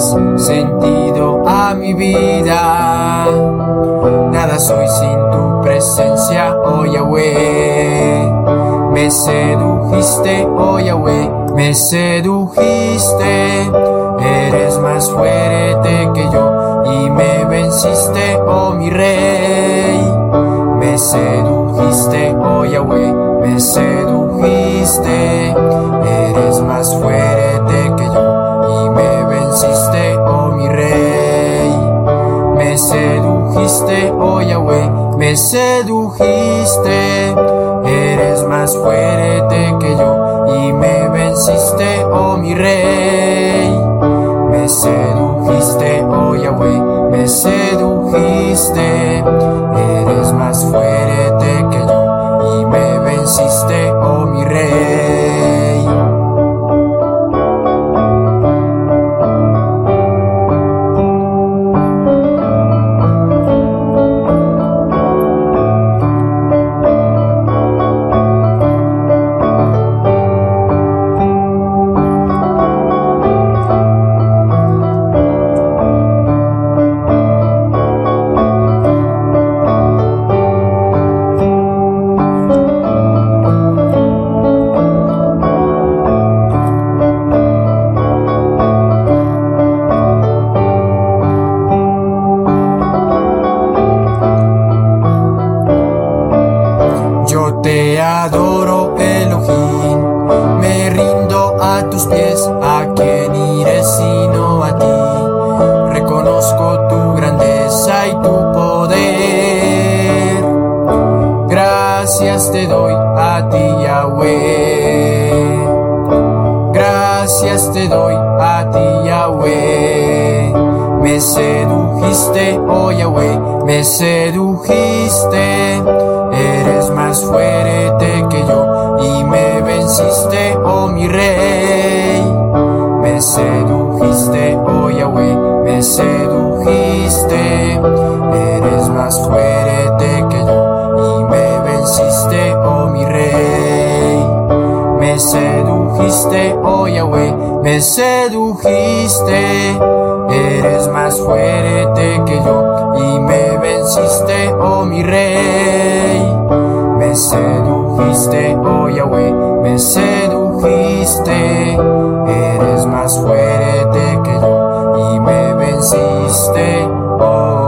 sentido a mi vida. Nada soy sin tu presencia, oh Yahweh. Me sedujiste, oh Yahweh, me sedujiste. Eres más fuerte que yo y me venciste, oh mi rey. Me sedujiste, oh Yahweh, me sedujiste. Eres más fuerte Me sedujiste, oh Yahweh, me sedujiste. Eres más fuerte que yo y me venciste, oh mi rey. Me sedujiste, oh Yahweh, me sedujiste. Eres más fuerte Te adoro, Elohim. Me rindo a tus pies. ¿A quién iré sino a ti? Reconozco tu grandeza y tu poder. Gracias te doy a ti, Yahweh. Gracias te doy a ti, Yahweh. Me sedujiste, oh Yahweh, me sedujiste más fuerte que yo y me venciste, oh mi rey. Me sedujiste, oh Yahweh, me sedujiste. Eres más fuerte que yo y me venciste, oh mi rey. Me sedujiste, oh Yahweh, me sedujiste. Eres más fuerte que yo y me venciste, oh mi rey. Me sedujiste, oh Yahweh, me sedujiste. Eres más fuerte que yo y me venciste, oh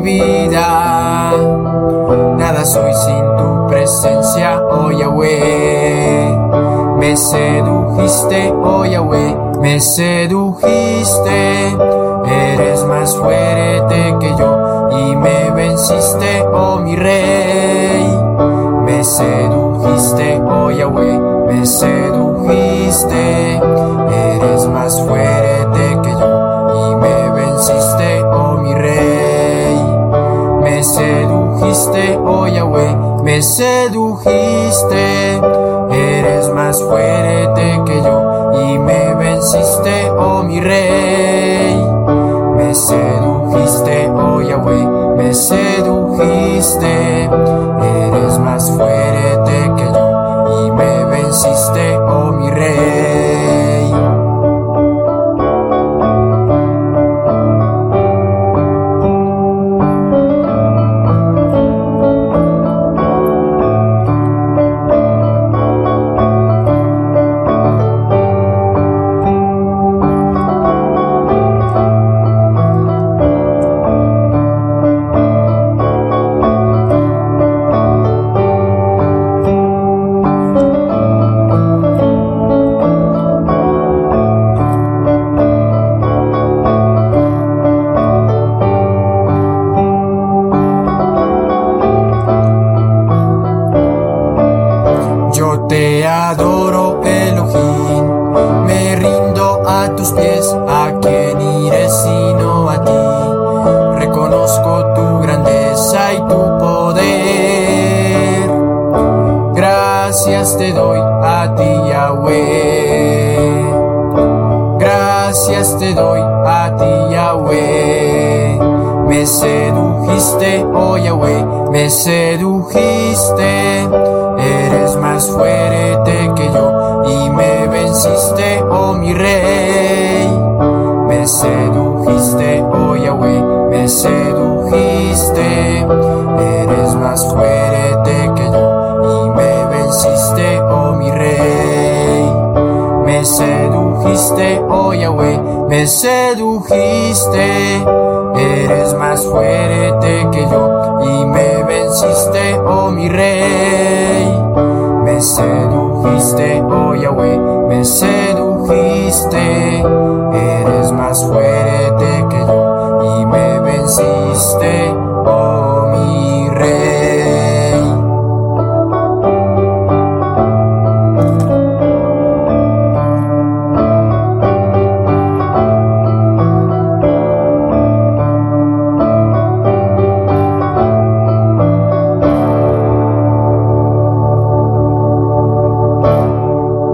vida. Nada soy sin tu presencia, oh Yahweh. Me sedujiste, oh Yahweh, me sedujiste. Eres más fuerte que yo y me venciste, oh mi rey. Me sedujiste, oh Yahweh, me sedujiste. Sedujiste, oh Yahweh, me sedujiste. Eres más fuerte que yo y me venciste, oh mi rey. Me sedujiste, oh Yahweh, me sedujiste. Te adoro, Elohim, me rindo a tus pies, a quien iré sino a ti. Reconozco tu grandeza y tu poder. Gracias te doy a ti, Yahweh. Gracias te doy a ti, Yahweh. Me sedujiste, oh Yahweh, me sedujiste. Mi rey. Me sedujiste, oh Yahweh, me sedujiste. Eres más fuerte que yo y me venciste, oh mi rey. Me sedujiste, oh Yahweh, me sedujiste. Eres más fuerte que yo y me venciste, oh mi rey. Me sedujiste, fuiste, oh Yahweh, me sedujiste, eres más fuerte que yo y me venciste, oh.